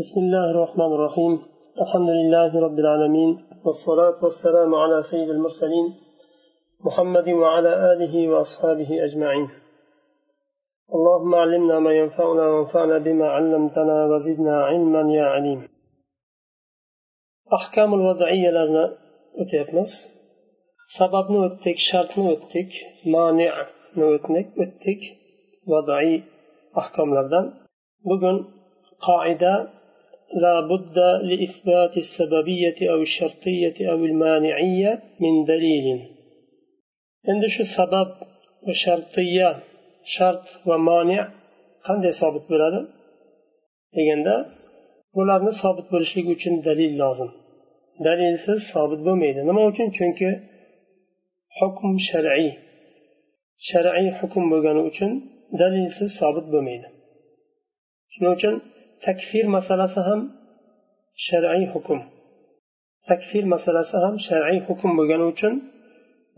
بسم الله الرحمن الرحيم. الحمد لله رب العالمين والصلاة والسلام على سيد المرسلين محمد وعلى آله وأصحابه أجمعين. اللهم علمنا ما ينفعنا وانفعنا بما علمتنا وزدنا علما يا عليم. أحكام الوضعية لنا أتيتمس. sababni o'tdik shartni o'tdik mani'ni o'tdik vadoiy ahkomlardan bugun qoida لا بد لإثبات السببية أو الشرطية أو المانعية من دليل عند شو سبب وشرطية شرط ومانع qanday sobit bo'ladi deganda bularni sobit bo'lishligi uchun dalil lozim dalilsiz sobit bo'lmaydi nima uchun chunki hukm shar'iy shar'iy hukm bo'lgani uchun dalilsiz sobit bo'lmaydi shuning uchun takfir masalasi ham shar'iy hukm. Takfir masalasi ham shar'iy hukm bo'lgani uchun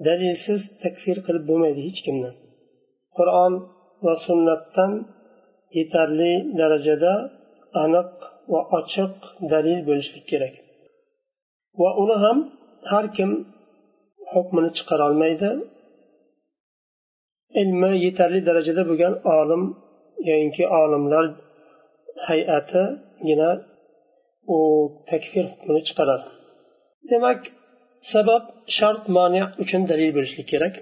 dalilsiz takfir qilib bo'lmaydi hech kimni qur'on va sunnatdan yetarli darajada aniq va ochiq dalil bo'lishlik kerak. Va uni ham har kim hukmini chiqarolmaydi ilmi yetarli darajada bo'lgan olim yoinki olimlar hayatigina u takfir hukmini chiqaradi demak sabab shart mani uchun dalil bo'lishlik kerak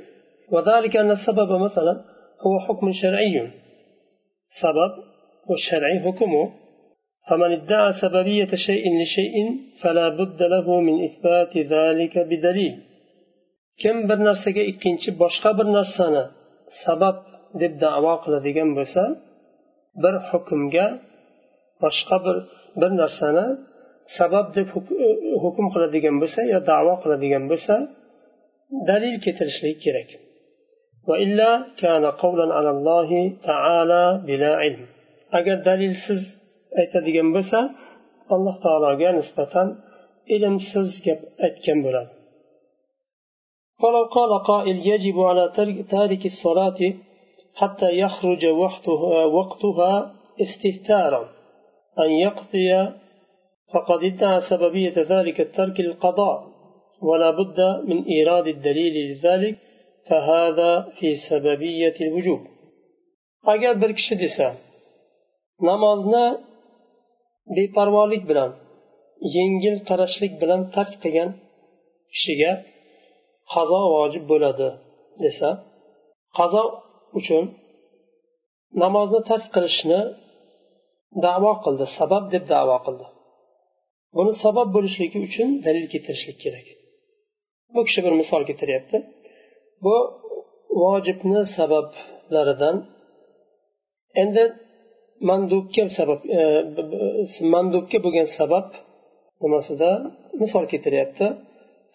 وذلك أن السبب مثلا هو حكم شرعي سبب والشرعي حكمه فمن ادعى سببية شيء لشيء فلا بد له من إثبات ذلك بدليل kim bir narsaga ikkinchi boshqa bir narsani sabab deb davo qiladigan bo'lsa bir hukmga boshqa bir bir narsani sabab deb hukm qiladigan bo'lsa yo davo qiladigan bo'lsa dalil keltirishlik kerak agar dalilsiz aytadigan bo'lsa alloh taologa nisbatan ilmsiz gap aytgan bo'ladi ولو قال قائل يجب على تارك الصلاة حتى يخرج وقتها, وقتها استهتارا أن يقضي فقد ادعى سببية ذلك الترك القضاء ولا بد من إيراد الدليل لذلك فهذا في سببية الوجوب agar bir kishi desa namozni beparvolik bilan yengil qarashlik bilan tark qilgan kishiga qazo vojib bo'ladi desa qazo uchun namozni tark qilishni davo qildi sabab deb davo qildi buni sabab bo'lishligi uchun dalil keltirishlik kerak bu kishi bir misol keltiryapti bu vojibni sabablaridan endi mandubga sabab mandubga bo'lgan sabab nimasida misol keltiryapti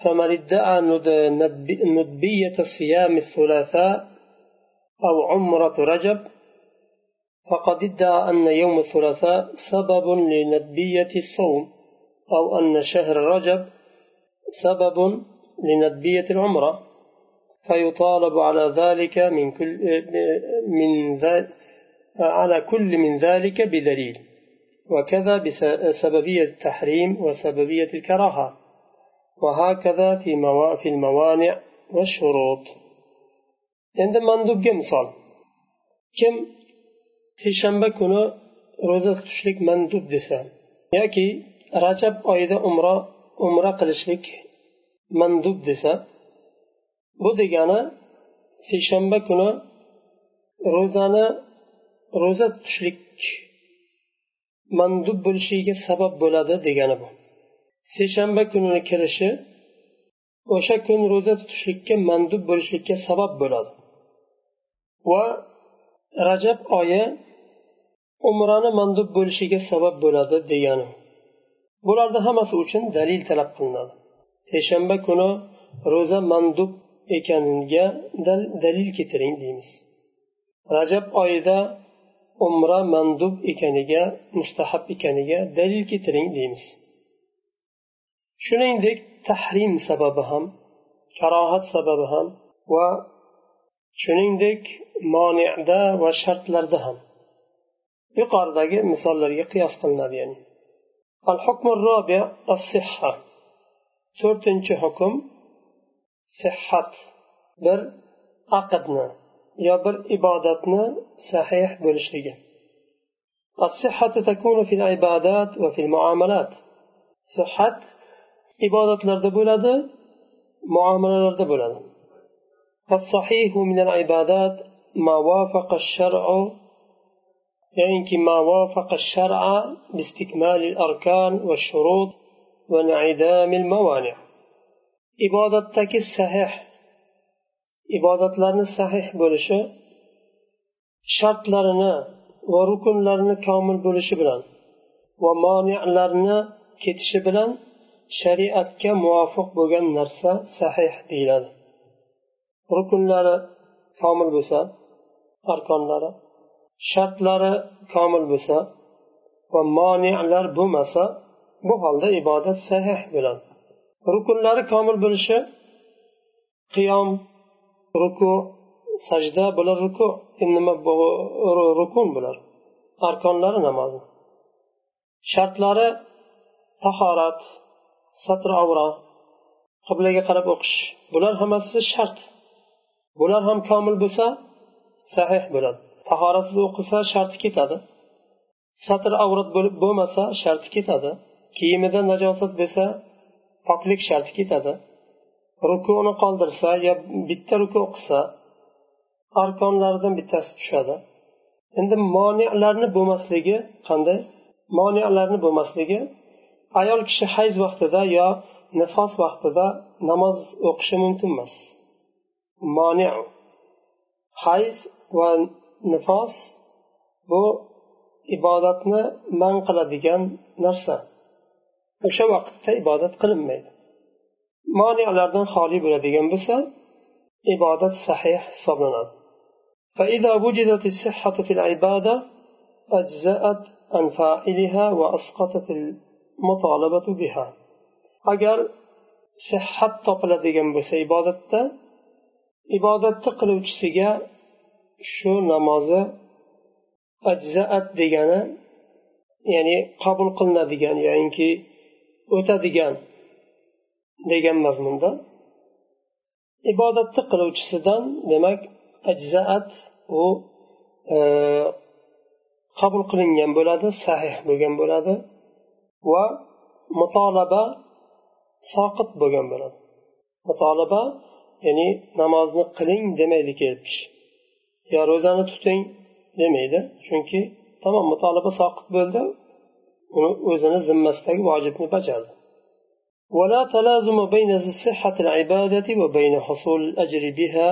فمن ادعى ندبية صيام الثلاثاء أو عمرة رجب فقد ادعى أن يوم الثلاثاء سبب لندبية الصوم أو أن شهر رجب سبب لندبية العمرة. فيطالب على ذلك من كل من ذلك على كل من ذلك بدليل. وكذا بسببية التحريم وسببية الكراهة. وهكذا في في الموانع والشروط. عند مندوب مثال كم seshanba kuni ro'za tutishlik mandub desa yoki rajab oyida umra umra qilishlik mandub desa bu degani seshanba kuni ro'zani ro'za tutishlik mandub bo'lishiga sabab bo'ladi degani bu. Seshanba kunini kirishi o'sha kun ro'za tutishlikka mandub bo'lishlikka sabab bo'ladi. Va rajab oyi umrani mandub bo'lishiga sabab bo'ladi degani. Bularni hammasi uchun dalil talab qilinadi. Seshanba kuni ro'za mandub ekaniga dalil keltiring deymiz. Rajab oyida umra mandub ekaniga mustahab ekaniga dalil keltiring deymiz. Shuningdek tahrim sababi ham karohat sababi ham va shuningdek monida va shartlarda ham. Yuqoridagi misollarga qiyos qilinadi ya'ni الحكم الرابع الصحة to'rtinchi hukm sihhat bir aqdni yo bir ibodatni sahih bo'lishligi الصحة تكون في العبادات وفي المعاملات صحة ibodatlarda bo'ladi muomalalarda bo'ladi فالصحيح من العبادات ما وافق الشرع يعني ما وافق الشرع باستكمال الأركان والشروط وانعدام الموانع ibodatdagi sahih ibodatlarni sahih bo'lishi shartlarini va rukunlarini komil bo'lishi bilan va moniyalarni ketishi bilan shariatga muvofiq bo'lgan narsa sahih deyiladi rukunlari komil bo'lsa arkonlari shartlari komil bo'lsa va monilar bo'lmasa bu holda ibodat sahih bo'ladi. Rukunlari komil bo'lishi qiyom ruku sajda bular ruku. Nima rukun bular arkonlari namozni shartlari tahorat satr avra qiblaga qarab o'qish. Bular hammasi shart. Bular ham komil bo'lsa sahih bo'ladi. Tahoratsiz o'qisa sharti ketadi. Satr avrat bo'lib bo'lmasa sharti ketadi. Kiyimida najosat bo'lsa poklik sharti ketadi. Rukuni qoldirsa yo bitta ruku qilsa arkonlaridan bittasi tushadi. Endi moniyalarni bo'lmasligi qanday? Moniyalarni bo'lmasligi ayol kishi hayz vaqtida yo nifos vaqtida namoz o'qishi mumkin emas moni. Hayz va nifos bu ibodatni man qiladigan narsa o'sha vaqtda ibodat qilinmaydi moniyalardan xoli bo'ladigan bo'lsa ibodat sahih hisoblanadi فإذا وجدت الصحة في العبادة أجزأت عن فاعلها وأسقطت المطالبة بها agar sihhat topiladigan bo'lsa ibodatda ibodatni qiluvchisiga shu namozi ajzaat degani ya'ni qabul qilinadigan yoinki o'tadigan degan mazmunda ibodatni qiluvchisidan demak ajzaat u e, qabul qilingan bo'ladi sahih bo'lgan bo'ladi va mutolaba soqit bo'lgan bo'ladi. Mutolaba ya'ni namozni qiling demaydi kelib kishi. yo ro'zani tuting demaydi chunki tamom mutolaba soqit bo'ldi uni o'zini zimmasidagi vojibni bajardi ولا تلازم بين صحة العبادة وبين حصول الأجر بها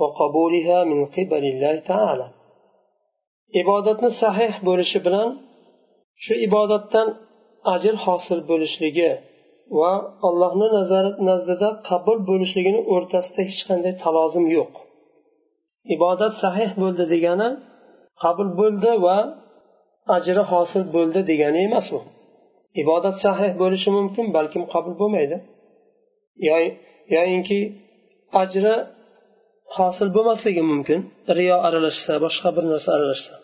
وقبولها من قبل الله تعالى ibodatni sahih bo'lishi bilan shu ibodatdan ajr hosil bo'lishligi va allohni nazdida qabul bo'lishligini o'rtasida hech qanday talozim yo'q ibodat sahih bo'ldi degani qabul bo'ldi va ajri hosil bo'ldi degani emas u ibodat sahih bo'lishi mumkin balkim qabul bo'lmaydi yoyinki ajri hosil bo'lmasligi mumkin riyo aralashsa boshqa bir narsa aralashsa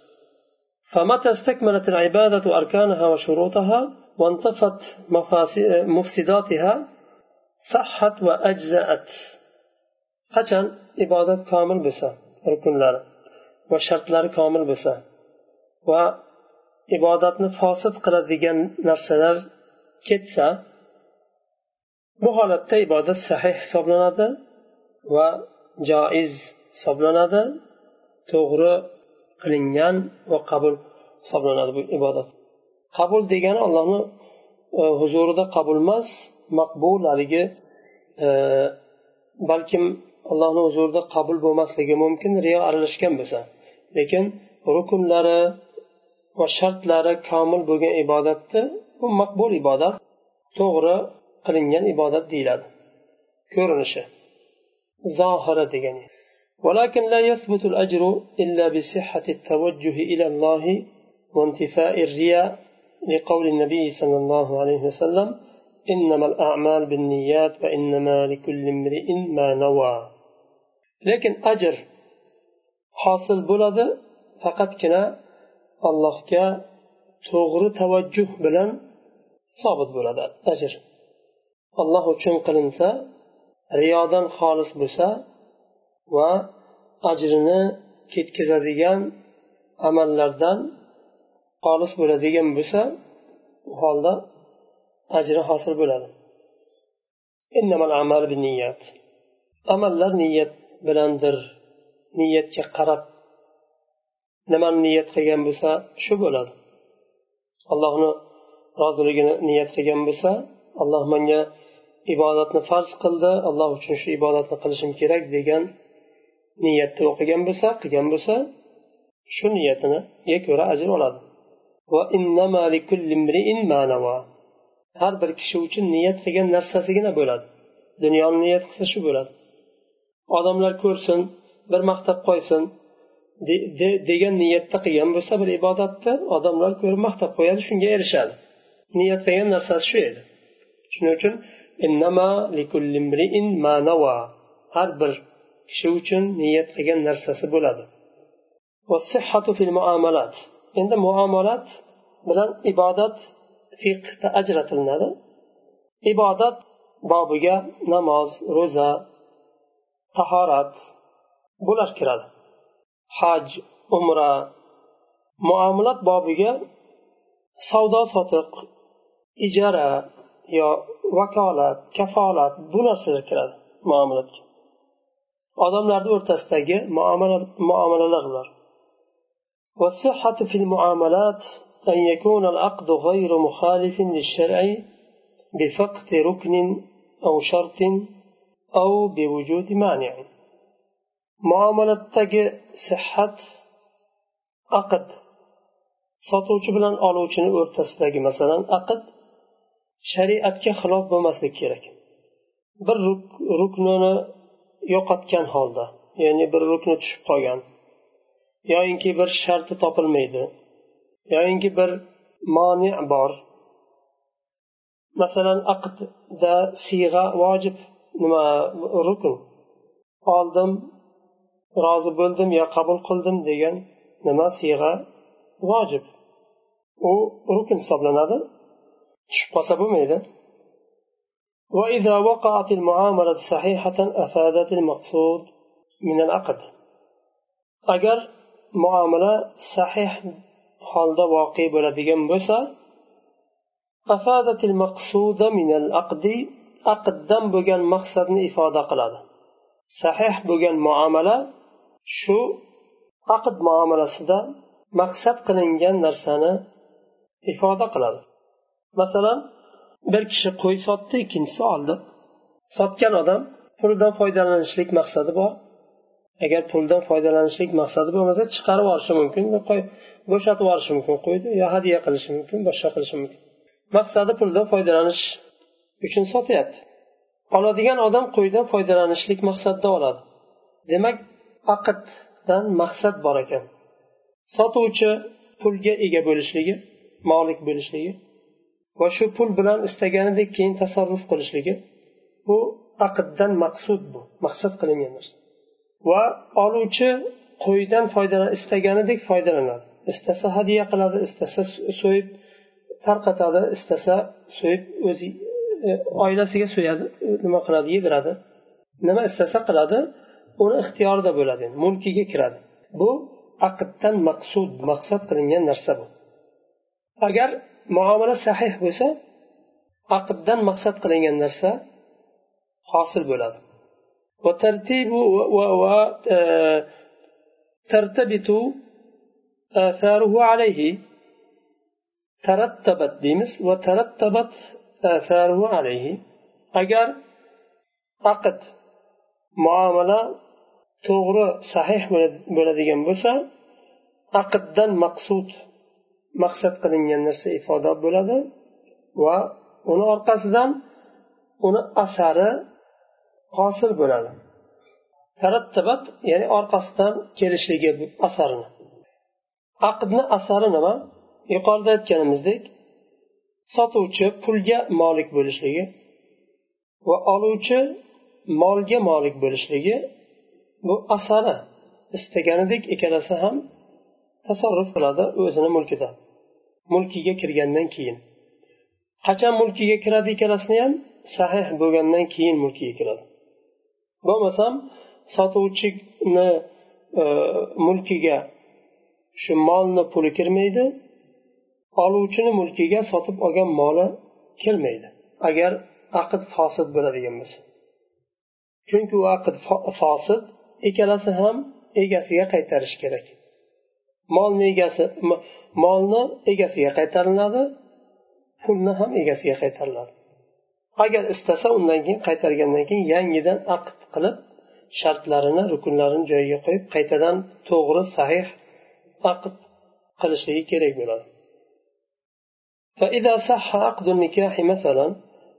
فمتى استكملت العبادة أركانها وشروطها وانتفت مفسداتها صحت وأجزأت qachon ibodat komil bo'lsa Rukunlari va shartlari komil bo'lsa va ibodatni fosil qiladigan narsalar ketsa bu holatda ibodat sahih hisoblanadi va joiz hisoblanadi to'g'ri qilingan va qabul hisoblanadi bu ibodat. Qabul degani allohni e, huzurida qabul emas maqbul haligi e, balkim allohni huzurida qabul bo'lmasligi mumkin riyo aralashgan bo'lsa lekin rukunlari va shartlari komil bo'lgan ibodatni bu maqbul ibodat to'g'ri qilingan ibodat deyiladi ko'rinishi zohiri degani ولكن لا يثبت الأجر إلا بصحة التوجه إلى الله وانتفاء الرياء لقول النبي صلى الله عليه وسلم إنما الأعمال بالنيات وإنما لكل امرئ ما نوى lekin ajr hosil bo'ladi faqatgina allohga to'g'ri tavajjuh bilan sobit bo'ladi ajr. Alloh uchun qilinsa riyodan xolis bo'lsa va ajrini ketkazadigan amallardan xolis bo'ladigan bo'lsa u holda ajri hosil bo'ladi. Amallar niyat. Bilandir niyatga qarab nimani niyat qilgan bo'lsa shu bo'ladi. Allohni roziligini niyat qilgan bo'lsa alloh menga ibodatni farz qildi alloh uchun shu ibodatni qilishim kerak degan niyatda o'qigan bo'lsa qilgan bo'lsa shu niyatiniga ko'ra ajr oladi. Har bir kishi uchun niyat qilgan narsasigina bo'ladi. Dunyoni niyat qilsa shu bo'ladi. Odamlar ko'rsin bir maqtab qo'ysin degan niyatda qilgan bo'lsa bir ibodatni odamlar ko'rib maqtab qo'yadi shunga erishadi. Niyat qilgan narsasi shu edi. Shuning uchun har bir kishi uchun niyat qilgan narsasi bo'ladi. Endi muomalat bilan ibodat fiqda ajratilinadi ibodat bobiga namoz ro'za tahorat bular kiradi haj umra muomalat bobiga savdo sotiq ijara yo vakolat kafolat bu narsalar kiradi muomalatga odamlarni o'rtasidagi muomalalar ular والصحة في المعاملات أن يكون العقد غير مخالف للشرع بفقد ركن أو شرط muomalatdagi sihat aqd sotuvchi bilan oluvchini o'rtasidagi masalan aqd shariatga xilof bo'lmasligi kerak. Bir ruknini yo'qotgan holda ya'ni bir rukni tushib qolgan yoyinki bir sharti topilmaydi yoyinki bir moni bor. Masalan aqdda siyg'a vojib. Nima rukn oldim rozi bo'ldim yo qabul qildim degan nima siyg'a vojib u rukn hisoblanadi tushib qolsa bo'lmaydi وإذا وقعت المعاملة صحيحة أفادت المقصود من العقد أجر معاملة صحيح holda voqe bo'ladigan bo'lsa aqddan bo'lgan maqsadni ifoda qiladi. Sahih bo'lgan muomala shu aqd muomalasida maqsad qilingan narsani ifoda qiladi. Masalan bir kishi qo'y sotdi ikkinchisi oldi. Sotgan odam puldan foydalanishlik maqsadi bor. Agar puldan foydalanishlik maqsadi bo'lmasa chiqarib yuborishi mumkin bo'shatib yuborishi mumkin qo'yni yo hadya qilishi mumkin boshqa qilishi mumkin. Maqsadi puldan foydalanish uchun sotyapti. Oladigan odam qo'ydan foydalanishlik maqsadida oladi. Demak aqddan maqsad bor ekan. Sotuvchi pulga ega bo'lishligi molik bo'lishligi va shu pul bilan istaganidek keyin tasarruf qilishligi bu aqddan maqsud bu maqsad qilingan narsa. Va oluvchi qo'ydan foydalan istaganidek foydalanadi. Istasa hadya qiladi istasa so'yib tarqatadi istasa so'yib o'zi oilasiga so'yadi nima qiladi yediradi nima istasa qiladi uni ixtiyorida bo'ladi mulkiga kiradi bu aqddan maqsud maqsad qilingan narsa bu agar muomala sahih bo'lsa aqddan maqsad qilingan narsa hosil bo'ladi وترتيب وترتبط آثاره عليه ترتبت ديمس وترتبت agar aqd muomala to'g'ri sahih bo'ladigan bo'lsa aqddan maqsud maqsad qilingan narsa ifoda bo'ladi va uni orqasidan uni asari hosil bo'ladi. Tarattabat ya'ni orqasidan kelishligi asarni aqdni asari nima? Yuqorida aytganimizdek sotuvchi pulga molik bo'lishligi va oluvchi molga molik bo'lishligi bu asari istaganidek ikkalasi ham tasarruf qiladi o'zini mulkida. Mulkiga kirgandan keyin. Qachon mulkiga kiradi ikkalasini ham sahih bo'lgandan keyin mulkiga kiradi. Bo'lmasam sotuvchini e, mulkiga shu molni puli kirmaydi oluvchini mulkiga sotib olgan moli kelmaydi agar aqd fosil bo'ladigan bo'lsa chunki u aqd fosil ikkalasi ham egasiga qaytarish kerak. Molni egasi molni egasiga qaytariladi pulni ham egasiga qaytariladi. Agar istasa undan keyin qaytargandan keyin yangidan aqd qilib shartlarini rukunlarini joyiga qo'yib qaytadan to'g'ri sahih aqd qilishligi kerak bo'ladi. فإذا صح عقد النكاح مثلا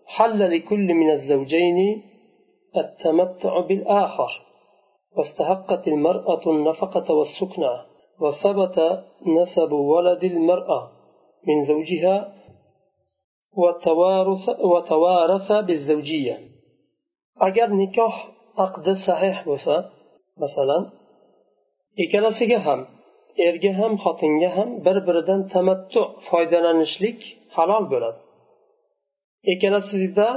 حل لكل من الزوجين التمتع بالآخر واستحقت المرأة النفقة والسكنى وثبت نسب ولد المرأة من زوجها وتوارث, وتوارث بالزوجية. أجر نكاح aqdi sahih bo'lsa masalan ikkalasiga ham erga ham xotinga ham bir biridan tamattu foydalanishlik halol bo'ladi. Ikkalasida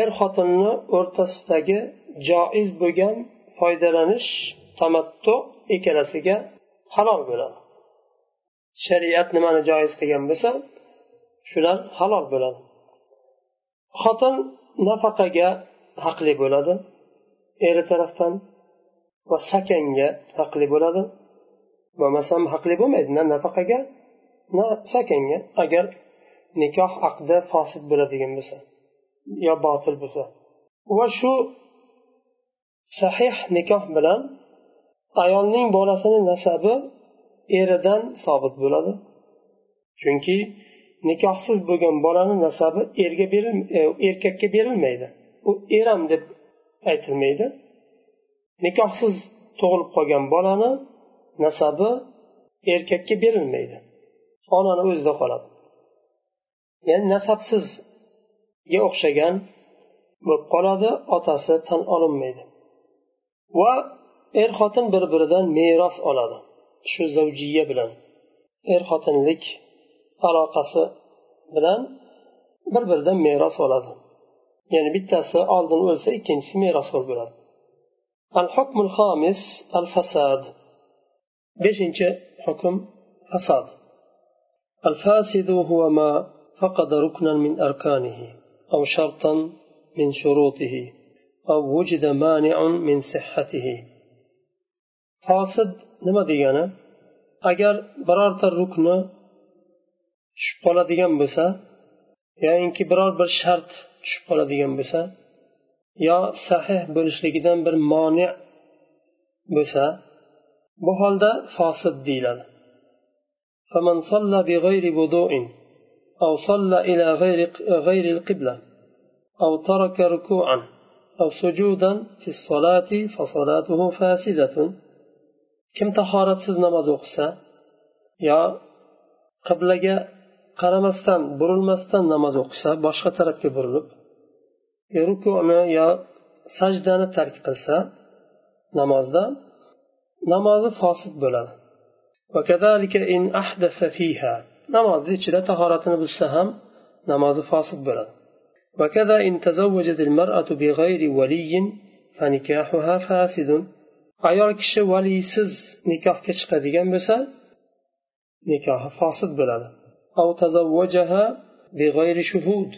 er xotinni o'rtasidagi joiz bo'lgan foydalanish tamattu ikkalasiga halol bo'ladi. Shariat nimani joiz qilgan bo'lsa shular halol bo'ladi. Xotin nafaqaga haqli bo'ladi eri tarafdan va sakanga haqli bo'ladi. Bo'lmasam haqli bo'lmaydi. Na nafaqaga na sakanga agar nikoh aqdi fosil bo'ladigan bo'lsa yo botil bo'lsa. Va shu sahih nikoh bilan ayolning bolasini nasabi eridan sobit bo'ladi. Chunki nikohsiz bo'lgan bolani nasabi erga beril e, erkakka berilmaydi. U eram deb aytilmaydi. Nikohsiz tug'ilib qolgan bolani nasabi erkakka berilmaydi. Onani o'zida qoladi. Ya'ni nasabsizga o'xshagan bo'lib qoladi otasi tan olinmaydi. Va er xotin bir biridan meros oladi shu zavjiya bilan. Er xotinlik aloqasi bilan bir biridan meros oladi. Ya'ni bittasi oldin o'lsa ikkinchisi merosxo'r bo'ladi al hukmul xomis al fasad beshinchi hukm fasod الفاسد هو ما فقد ركنا من أركانه أو شرطا من شروطه أو وجد مانع من صحته فاسد nima degani agar birorta rukni tushib qoladigan bo'lsa yoyinki biror bir shart tushib qoladigan bo'lsa yo sahih bo'lishligidan bir moni bo'lsa bu holda fosid deyiladi فمن صلى بغير وضوء أو صلى إلى غير غير القبلة أو ترك ركوعا أو سجودا في الصلاة فصلاته فاسدة kim tahoratsiz namoz o'qisa yo qiblaga qaramasdan burilmasdan namoz o'qisa boshqa tarafga burilib rukuni yo sajdani tark qilsa namozda namozi fosid bo'ladi namozni ichida tahoratini buzsa ham namozi fosid bo'ladi وكذا إن تزوجت المرأة بغير ولي فنكاحها فاسد ayol kishi valiysiz nikohga chiqadigan bo'lsa nikohi fosid bo'ladi أو تزوجها بغير شهود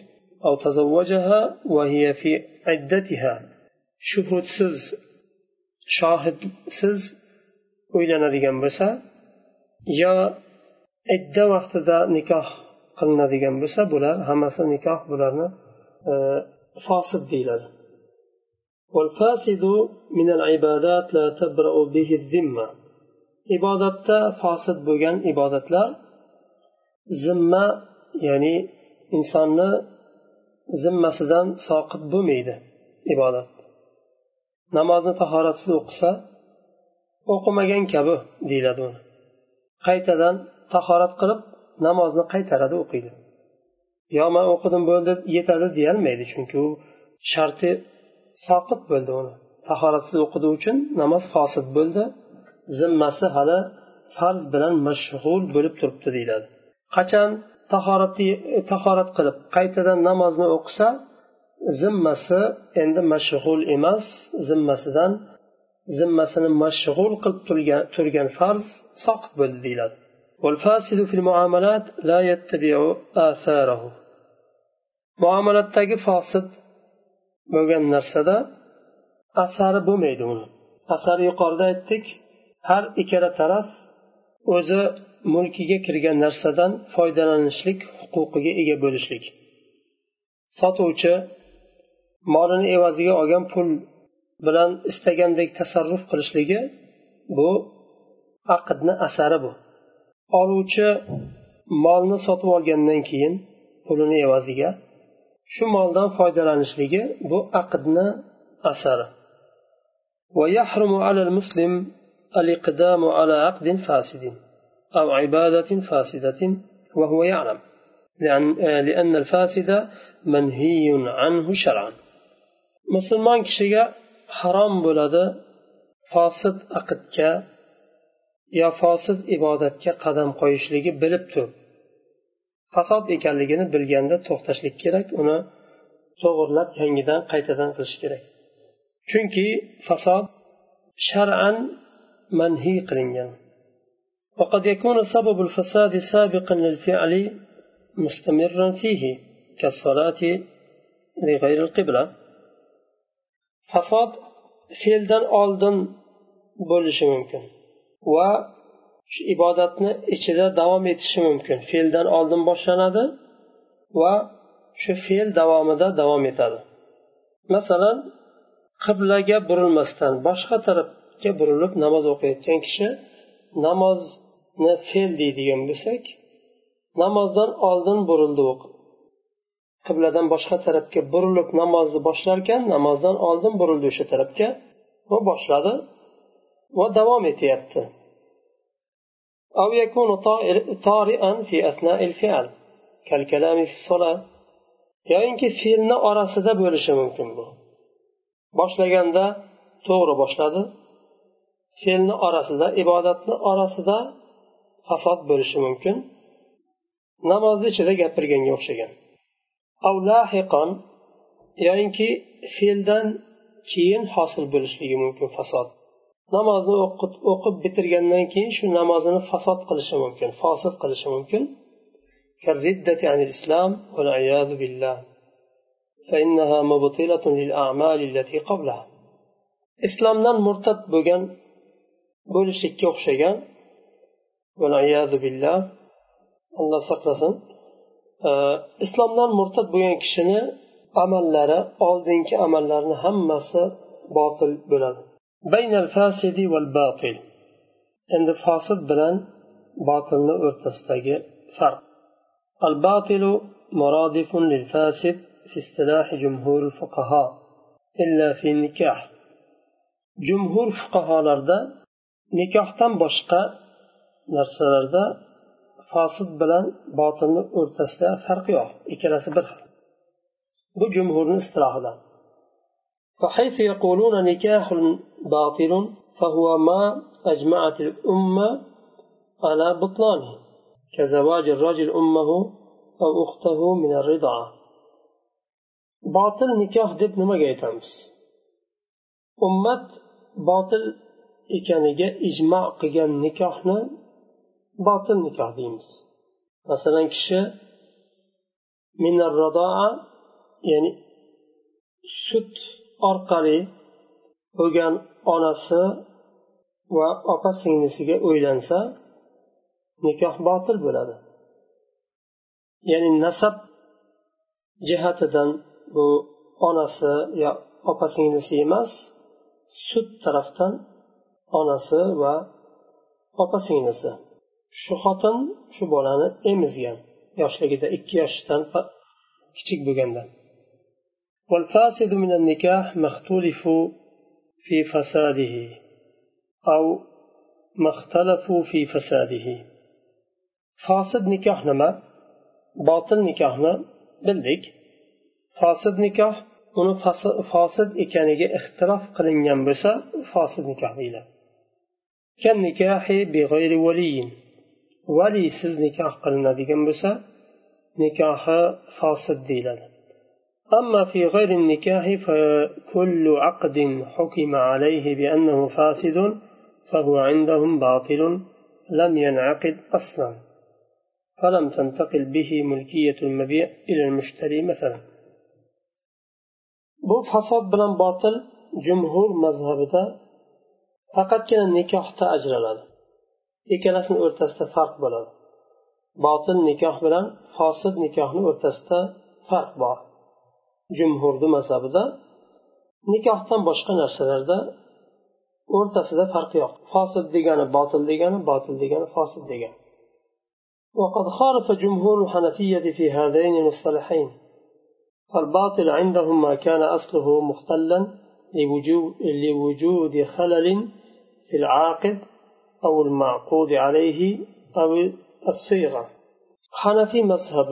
أو تزوجها وهي في عدتها shuhudsiz shohidsiz uylanadigan bo'lsa yo idda vaqtida nikoh qilinadigan bo'lsa bular hammasi nikoh bularni e, fosid deyiladi والفاسد من العبادات لا تبرأ به الذمة ibodatda fosid bo'lgan ibodatlar zimma ya'ni insonni zimmasidan soqit bo'lmaydi ibodat namozni tahoratsiz o'qisa o'qimagan kabi deyiladi uni. Qaytadan tahorat qilib namozni qaytaradi o'qiydi. Yo man o'qidim bo'ldi yetadi deyolmaydi chunki u sharti soqit bo'ldi uni. Tahoratsiz o'qidi uchun namoz fosil bo'ldi zimmasi hali farz bilan mashg'ul bo'lib turibdi deyiladi. Qachon tahorat qilib qaytadan namozni o'qisa zimmasi endi mashg'ul emas zimmasidan zimmasini mashg'ul qilib turgan turgan farz soqit bo'ldi deyiladi. Muomalatdagi fosid bo'lgan narsada asari bo'lmaydi uni. Asari yuqorida aytdik har ikkala taraf o'zi mulkiga kirgan narsadan foydalanishlik huquqiga ega bo'lishlik. Sotuvchi molini evaziga olgan pul bilan istagandek tasarruf qilishligi bu aqdni asari bu oluvchi molni sotib olgandan keyin pulini evaziga shu moldan foydalanishligi bu aqdni asari ويحرم على المسلم الإقدام على عقد فاسد أو عبادة فاسدة وهو يعلم لأن, لأن الفاسد منهي عنه شرعا مسلمان كشيء harom bo'ladi fosid aqdga yo fosid ibodatga qadam qo'yishligi bilib turib fasod ekanligini bilganda to'xtashlik kerak uni to'g'irlab yangidan qaytadan qilish kerak chunki fasod shar'an manhiy qilingan وقد يكون سبب الفساد سابقا للفعل مستمرا فيه كالصلاة لغير القبلة fasod fe'ldan oldin bo'lishi mumkin va shu ibodatni ichida davom etishi mumkin. Fe'ldan oldin boshlanadi va shu fe'l davomida davom etadi. Masalan qiblaga burilmasdan boshqa tarafga burilib namoz o'qiyotgan kishi namozni fe'l deydigan bo'lsak namozdan oldin burildi qibladan boshqa tarafga burilib namozni boshlarkan namozdan oldin burildi o'sha tarafga va boshladi va davom etyapti أو يكون طارئا في أثناء الفعل كالكلام في الصلاة yoyinki fe'lni orasida bo'lishi mumkin bu boshlaganda to'g'ri boshladi fe'lni orasida ibodatni orasida fasod bo'lishi mumkin namozni ichida gapirganga o'xshagan yoyinki fe'ldan keyin hosil bo'lishligi mumkin fasod namozni o'qib bitirgandan keyin shu namozini fasod qilishi mumkin fosil qilishi mumkin عن الإسلام والعياذ بالله فإنها مبطلة للأعمال التي قبلها islomdan murtad bo'lgan bo'lishlikka o'xshagan billah alloh saqlasin islomdan murtad bo'lgan kishini amallari oldingi amallarini hammasi botil bo'ladi. Endi fosil bilan botilni o'rtasidagi farq. Al batilu murodifun lil fasid fi istilahi jumhur fuqaho illa fi nikoh jumhur fuqaholarda nikohdan boshqa narsalarda fosil bilan botilni o'rtasida farq yo'q ikkalasi bir xil bu jumhurni istilohidan فحيث يقولون نكاح باطل فهو ما أجمعت الأمة على بطلانه كزواج الرجل أمه أو أخته من الرضاعة باطل نكاح deb nimaga aytamiz ummat botil ekaniga ijmo qilgan nikohni botil nikoh deymiz. Masalan kishi ya'ni sut orqali bo'lgan onasi va opa singlisiga uylansa nikoh botil bo'ladi. Ya'ni nasab jihatidan bu onasi yo opa singlisi emas sut tarafdan onasi va opa singlisi shu xotin shu bolani emizgan yoshligida ikki yoshdan kichik bo'lganda والفاسد من النكاح ما اختلف في فساده أو ما اختلفوا في فساده فاسد نكاح نما باطل نكاحنا bildik fosid nikoh uni fosid ekaniga ixtilof qilingan bo'lsa fosid nikoh deyiladi valiysiz nikoh qilinadigan bo'lsa nikohi فاسد deyiladi. أما في غير النكاح فكل عقد حكم عليه بأنه فاسد فهو عندهم باطل لم ينعقد أصلا فلم تنتقل به ملكية المبيع إلى المشتري مثلا بو فساد بلا باطل جمهور مذهبته فقط كان النكاح تأجر لنا ikkalasini o'rtasida farq bo'ladi botil nikoh bilan fosid nikohni o'rtasida farq bor jumhurni mazhabida nikohdan boshqa narsalarda o'rtasida farq yo'q fosid degani botil degani botil degani fosid degani وقد خالف جمهور الحنفية في هذين المصطلحين فالباطل عندهم ما كان أصله مختلا لوجود خلل في العاقد أو المعقود عليه أو الصيغة حنفي مذهب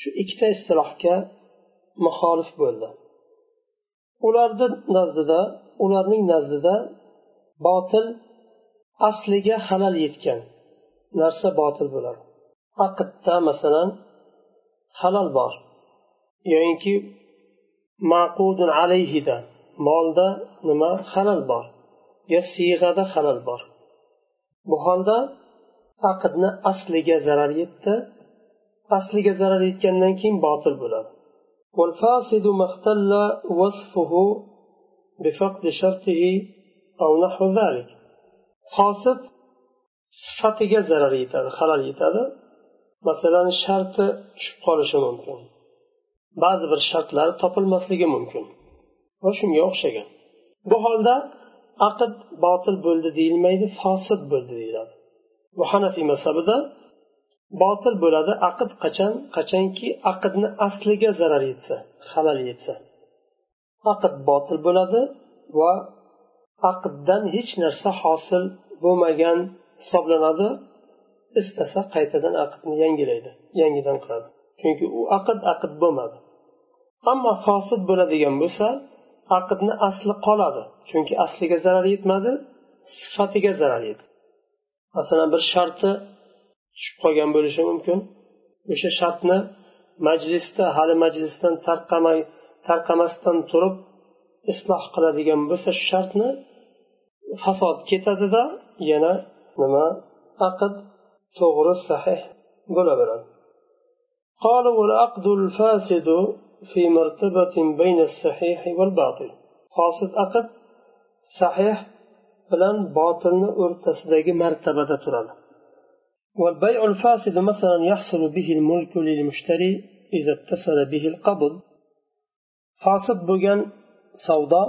شو ikkita istilohga muxolif bo'ldi ularni nazdida ularning nazdida botil asliga halal yetgan narsa botil bo'ladi aqdda masalan halal bor yoyinki maqudun alayhida molda nima halal bor yo siyg'ada halal bor bu holda aqdni asliga zarar yetdi asliga zarar yetgandan keyin botil bo'ladi والفاسد ما اختل وصفه بفقد شرطه أو نحو ذلك فاسد sifatiga zarar yetadi halal yetadi masalan sharti tushib qolishi mumkin ba'zi bir shartlari topilmasligi mumkin va shunga o'xshagan bu holda aqd botil bo'ldi deyilmaydi fosil bo'ldi deyiladi. Bu hanafiy mazhabida botil bo'ladi aqd qachon? Qachonki aqdni asliga zarar yetsa halal yetsa. Aqd botil bo'ladi va aqddan hech narsa hosil bo'lmagan hisoblanadi. Istasa qaytadan aqdni yangilaydi yangidan qiladi. Chunki u aqd aqd bo'lmadi. Ammo fosil bo'ladigan bo'lsa aqdni asli qoladi. Chunki asliga zarar yetmadi sifatiga zarar yetdi. Masalan bir sharti tushib qolgan bo'lishi mumkin. O'sha shartni majlisda hali majlisdan tarqamay tarqamasdan turib isloh qiladigan bo'lsa shu shartni fasod ketadida yana nima? Aqd to'g'ri sahih bo'laveradi. في مرتبة بين الصحيح والباطل. قاصد أقد صحيح بلان باطل أرتس مرتبة ترال والبيع الفاسد مثلا يحصل به الملك للمشتري إذا اتصل به القبض فاسد بوغان سوداء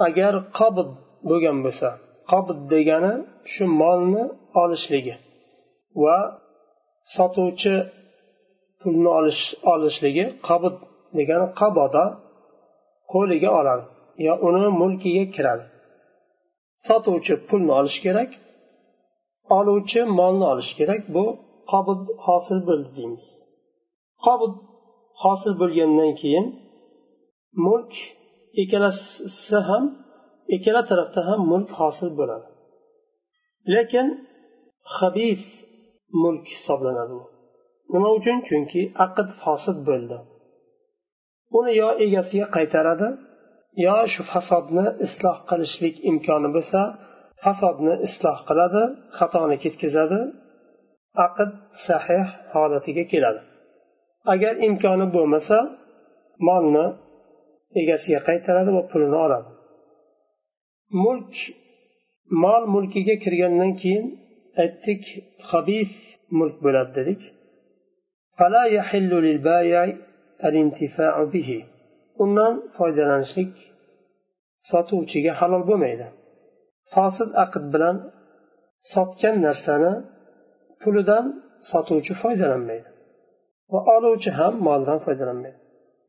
أجار قبض بوغان بسا قبض ديغانا شمالنا آلشليغي و ساتوچه pulni olish olishligi qabud degani qaboda qo'liga oladi yo uni mulkiga kiradi. Sotuvchi pulni olishi kerak oluvchi molni olishi kerak bu qobud hosil bo'ldi deymiz. Qobud hosil bo'lgandan keyin mulk ikkalasi ham ikkala tarafda ham mulk hosil bo'ladi. Lekin habis mulk hisoblanadi. Nima uchun? Chunki aqd fosil bo'ldi. Uni yo egasiga qaytaradi yo shu fasodni isloh qilishlik imkoni bo'lsa fasodni isloh qiladi xatoni ketkazadi aqd sahih holatiga keladi. Agar imkoni bo'lmasa molni egasiga qaytaradi va pulini oladi. Mulk mol mulkiga kirgandan keyin aytdik habif mulk bo'ladi dedik. undan foydalanishlik sotuvchiga halol bo'lmaydi fosil aqd bilan sotgan narsani pulidan sotuvchi foydalanmaydi va oluvchi ham moldan foydalanmaydi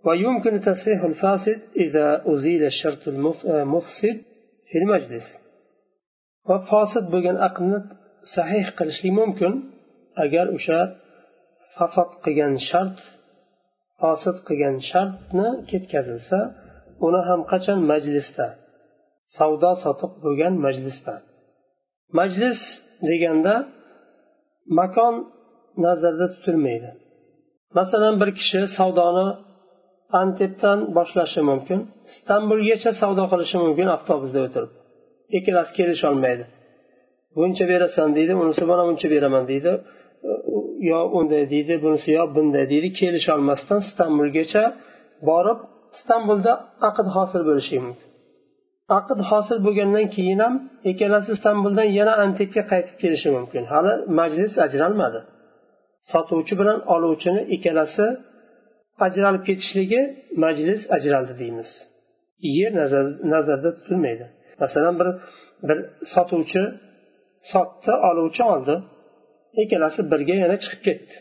ويمكن تصحيح الفاسد إذا أزيل الشرط المفسد في المجلس وفاسد بغن أقنت صحيح قلشلي ممكن أجر أشا fasod qilgan shart fosid qilgan shartni ketkazilsa uni ham qachon majlisda savdo sotiq bo'lgan majlisda? Majlis deganda makon nazarda tutilmaydi. Masalan bir kishi savdoni antepdan boshlashi mumkin istanbulgacha savdo qilishi mumkin avtobusda o'tirib ikkalasi kelisholmaydi buncha berasan deydi unisi mana buncha beraman deydi. Yo unday deydi bunisi yo bunday deydi kelisholmasdan istanbulgacha borib istanbulda aqd hosil bo'lishi mumkin. Aqd hosil bo'lgandan keyin ham ikkalasi istanbuldan yana antepga qaytib kelishi mumkin. Hali majlis ajralmadi. Sotuvchi bilan oluvchini ikkalasi ajralib ketishligi majlis ajraldi deymiz. Yer nazarda tutilmaydi. Masalan bir bir sotuvchi sotdi oluvchi oldi. Ikkalasi birga yana chiqib ketdi.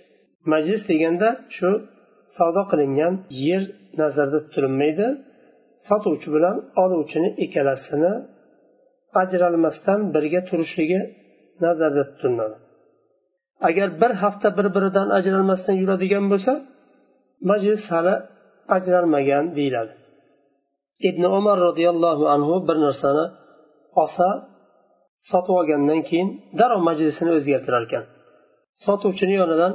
Majlis deganda shu savdo qilingan yer nazarda tutilmaydi sotuvchi bilan oluvchini ikkalasini ajralmasdan birga turishligi nazarda tutiladi agar bir hafta bir biridan ajralmasdan yuradigan bo'lsa majlis hali ajralmagan deyiladi. Ibn umar roziyallohu anhu bir narsani olsa sotib olgandan keyin darrov majlisini o'zgartirar ekan. Sotuvchini yonidan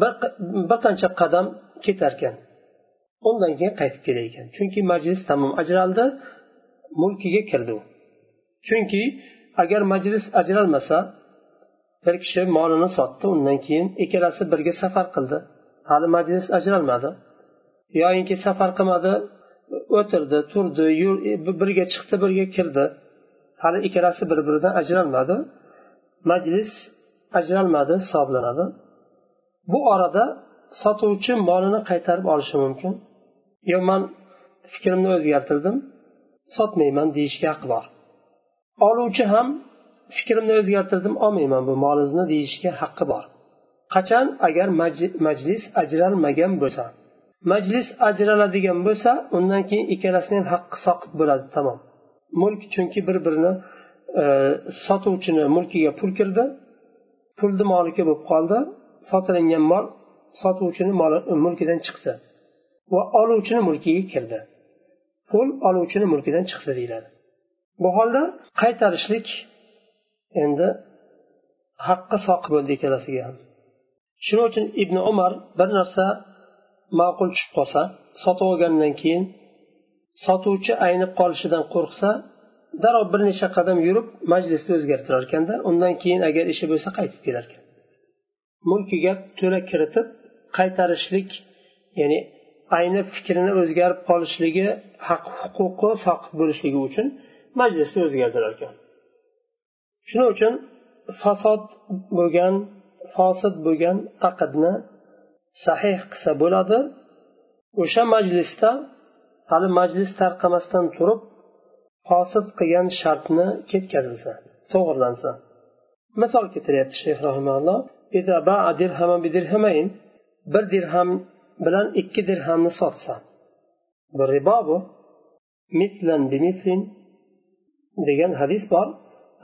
bir, qancha qadam ketar ekan undan keyin qaytib kelar ekan chunki majlis tamom ajraldi mulkiga kirdi u. Chunki agar majlis ajralmasa bir kishi molini sotdi undan keyin ikkalasi birga safar qildi. Hali majlis ajralmadi. Yoyinki safar qilmadi o'tirdi turdi e, birga chiqdi birga kirdi. Hali ikkalasi bir biridan ajralmadi. Majlis ajralmadi hisoblanadi. Bu orada sotuvchi molini qaytarib olishi mumkin. Yo man fikrimni o'zgartirdim sotmayman deyishga haqqi bor. Oluvchi ham fikrimni o'zgartirdim olmayman bu molingizni deyishga haqqi bor. Qachon? Agar majlis ajralmagan bo'lsa. Majlis ajraladigan bo'lsa undan keyin ikkalasini ham haqqi soqit bo'ladi tamom. Mulk chunki bir birini e, sotuvchini mulkiga pul kirdi pulni moliki bo'lib qoldi. Sotilingan mol sotuvchini mulkidan chiqdi. Va oluvchini mulkiga kirdi pul oluvchini mulkidan chiqdi deyiladi. Bu holda qaytarishlik endi haqqi soqi bo'ldi ikkalasiga. Ham shuning uchun ibn umar bir narsa ma'qul tushib qolsa sotib olgandan keyin sotuvchi aynib qolishidan qo'rqsa darrov bir necha qadam yurib majlisni o'zgartirar ekanda undan keyin agar ishi bo'lsa qaytib kelar ekan mulkiga to'la kiritib qaytarishlik ya'ni ayni fikrini o'zgarib qolishligi haq huquqi soqit bo'lishligi uchun majlisni o'zgartirar ekan shuning uchun fasod bo'lgan fosid bo'lgan aqdni sahih qilsa bo'ladi. O'sha majlisda hali majlis tarqamasdan turib fosid qilgan shartni ketkazilsa to'g'irlansa. Misol keltiryapti shayx rahimalloh bir dirham bilan ikki dirhamni sotsa. Bu ribo bu. Mislan bimislin degan hadis bor.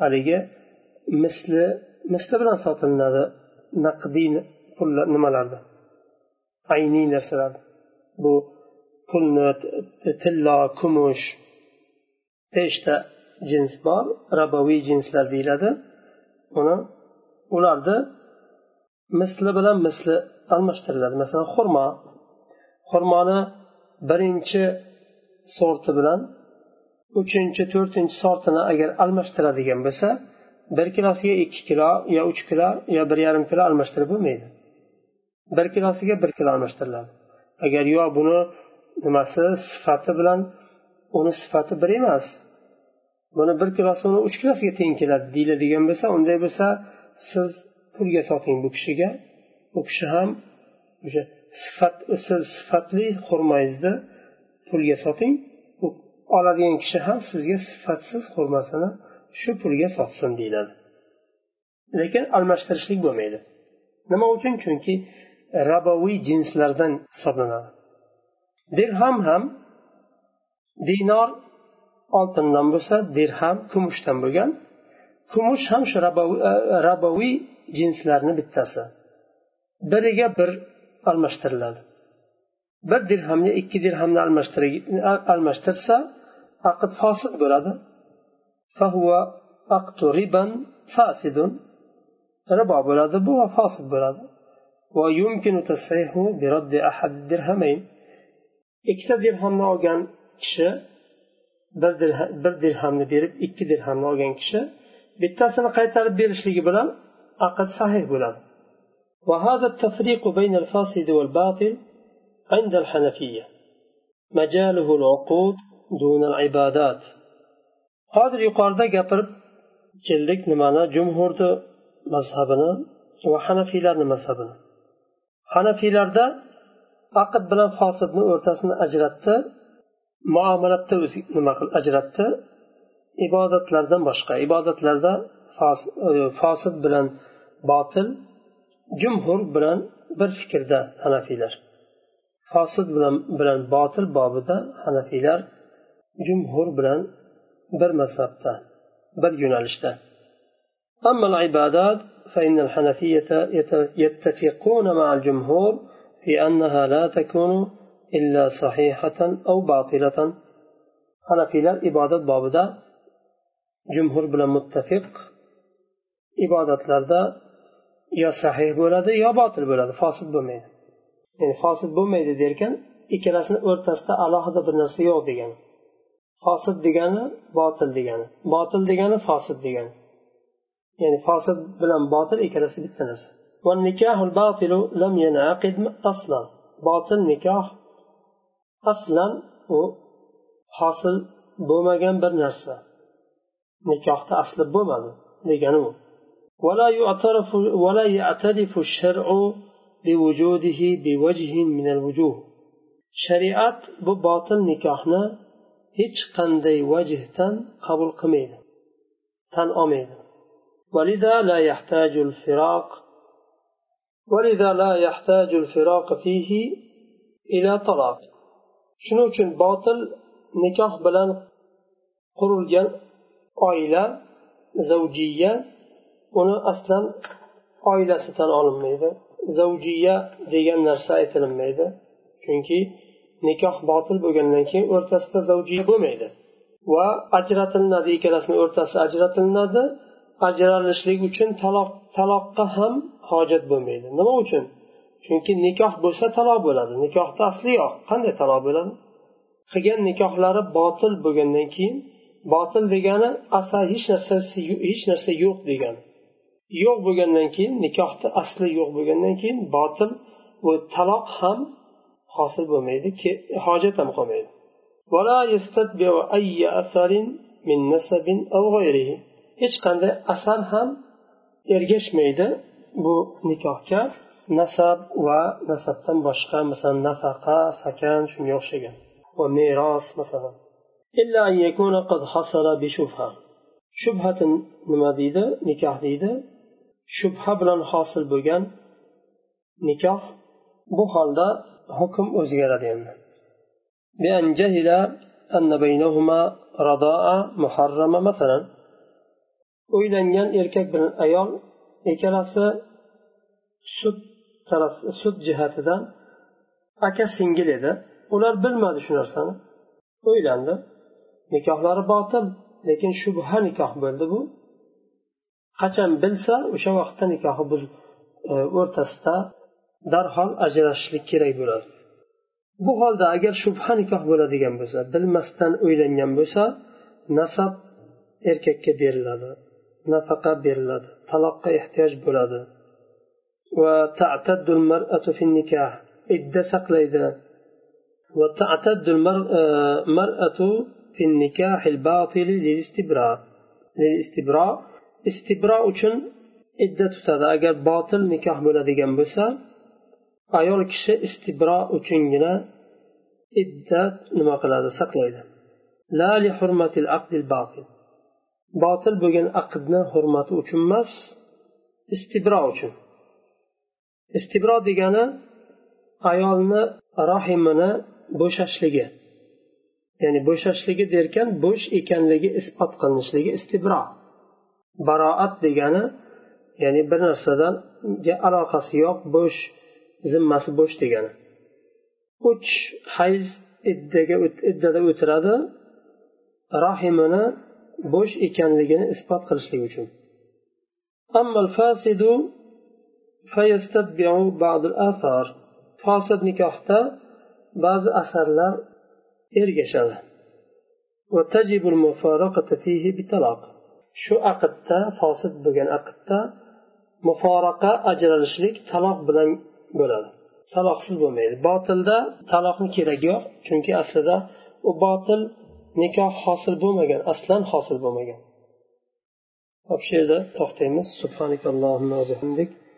Haligi misli misli bilan sotilinadi naqdiy pullar nimalarda? Ayniy narsalar bu pulni tillo kumush beshta jins bor raboviy jinslar deyiladi. Uni ularni misli bilan misli almashtiriladi. Masalan xurmo. Xurmoni birinchi sorti bilan uchinchi to'rtinchi sortini agar almashtiradigan bo'lsa bir kilosiga ikki kilo yo uch kilo yo bir yarim kilo almashtirib bo'lmaydi. Bir kilosiga bir kilo almashtiriladi. Agar yo buni nimasi sifati bilan uni sifati bir emas. Buni bir kilosi uni uch kilosiga teng keladi deyiladigan bo'lsa unday bo'lsa siz pulga soting bu kishiga. U kishi ham o'sha sifat siz sifatli xurmangizni pulga soting. Oladigan kishi ham sizga sifatsiz xurmasini shu pulga sotsin deyiladi. Lekin almashtirishlik bo'lmaydi. Nima uchun? Chunki raboviy jinslardan hisoblanadi. Dirham ham dinor oltindan bo'lsa dirham kumushdan bo'lgan kumush ham shu raboviy jinslarni bittasi biriga bir almashtiriladi bir dirhamga ikki dirhamni almashtirsa aqd fosid bo'ladi ribo bo'ladi bu va fosid bo'ladi ويمكن تصحيحه برد أحد الدرهمين ikkita dirhamni olgan kishi bir dirhamni berib ikki dirhamni olgan kishi bittasini qaytarib berishligi bilan aqd sahih bo'ladi وهذا التفريق بين الفاسد والباطل عند الحنفية مجاله العقود دون العبادات hozir yuqorida gapirib keldik nimani jumhurni mazhabini va hanafiylarni mazhabini hanafiylarda aqd bilan fosidni o'rtasini ajratdi muomalatda o'zi nima qil ajratdi ibodatlardan boshqa ibodatlarda fosid bilan botil jumhur bilan bir fikrda hanafiylar fosid bilan bilan botil bobida hanafiylar jumhur bilan bir mazhabda bir yo'nalishda أما العبادات فإن الحنفية يتفقون مع الجمهور في أنها لا تكون إلا صحيحة أو باطلة حنفيlar ibodat bobida jumhur bilan muttafiq ibodatlarda yo sahih bo'ladi yo botil bo'ladi fosil bo'lmaydi ya'ni fosil bo'lmaydi derkan ikkalasini o'rtasida alohida bir narsa yo'q degani fosil degani botil degani botil degani fosil degani ya'ni fosil bilan botil ikkalasi bitta narsa والنكاح الباطل نكاح أصلا hosil bo'lmagan bir narsa nikohda asli bo'lmadi degani u ولا يعترف ولا يعترف الشرع بوجوده بوجه من الوجوه shariat bu botil nikohni hech qanday vajhdan qabul qilmaydi tan olmaydi ولذا لا يحتاج الفراق ولذا لا يحتاج الفراق فيه إلى طلاق shuning uchun botil nikoh bilan qurilgan oila zavjiya uni aslan oilasi tan olinmaydi. Zavjiya degan narsa aytilinmaydi. Chunki nikoh botil bo'lgandan keyin o'rtasida zavjiya bo'lmaydi. Va ajratilinadi ikkalasini o'rtasi ajratilinadi ajralishlik uchun taloq taloqqa ham hojat bo'lmaydi. Nima uchun? Chunki nikoh bo'lsa taloq bo'ladi. Nikohda asli yo'q. Qanday taloq bo'ladi? Qilgan nikohlari botil bo'lgandan keyin botil degani asal hech narsasi hech narsa yo'q degani. Yo'q bo'lgandan keyin nikohni asli yo'q bo'lgandan keyin botil bu taloq ham hosil bo'lmaydi hojat ham qolmaydi. Hech qanday asar ham ergashmaydi bu nikohga. nasab va nasabdan boshqa masalan nafaqa sakan shunga o'xshagan va meros masalan إلا أن يكون قد حصل بشبهة شبهة nima deydi nikoh deydi shubha bilan hosil bo'lgan nikoh bu holda hukm o'zgaradi endi بأن جهل أن بينهما رضاء محرمة مثلا uylangan erkak bilan ayol ikkalasi sud taraf sud jihatidan aka singil edi. Ular bilmadi shu narsani. O'ylandi. Nikohlari botil lekin shubha nikoh bo'ldi bu. Qachon bilsa o'sha vaqtda nikohi e, o'rtasida darhol ajrashishlik kerak bo'ladi. Bu holda agar shubha nikoh bo'ladigan bo'lsa bilmasdan uylangan bo'lsa nasab erkakka beriladi nafaqa beriladi taloqqa ehtiyoj bo'ladi. Va ta'taddul mar'atu fin nikoh idda saqlaydi va ta'taddul mar'atu fin nikahil batili lil istibra lil istibra istibro uchun idda tutadi agar botil nikoh bo'ladigan bo'lsa ayol kishi istibro uchungina iddat nima qiladi saqlaydi la li hurmatil aqdil batil botil bo'lgan aqdni hurmati uchun emas istibro uchun istibro degani ayolni rahimini bo'shashligi. Ya'ni bo'shashligi derkan bo'sh ekanligi isbot qilinishligi istibro. Baroat degani ya'ni bir narsadan aloqasi yo'q bo'sh zimmasi bo'sh degani. Uch hayz iddaga iddada o'tiradi rahimini bo'sh ekanligini isbot qilishlik uchun. fosil nikohda ba'zi asarlar ergashadi. Shu aqdda fosil bo'lgan aqdda muforaqa ajralishlik taloq bilan bo'ladi. Taloqsiz bo'lmaydi. Botilda taloqni keragi yo'q chunki aslida u botil nikoh hosil bo'lmagan aslan hosil bo'lmagan. Hop shu yerda to'xtaymiz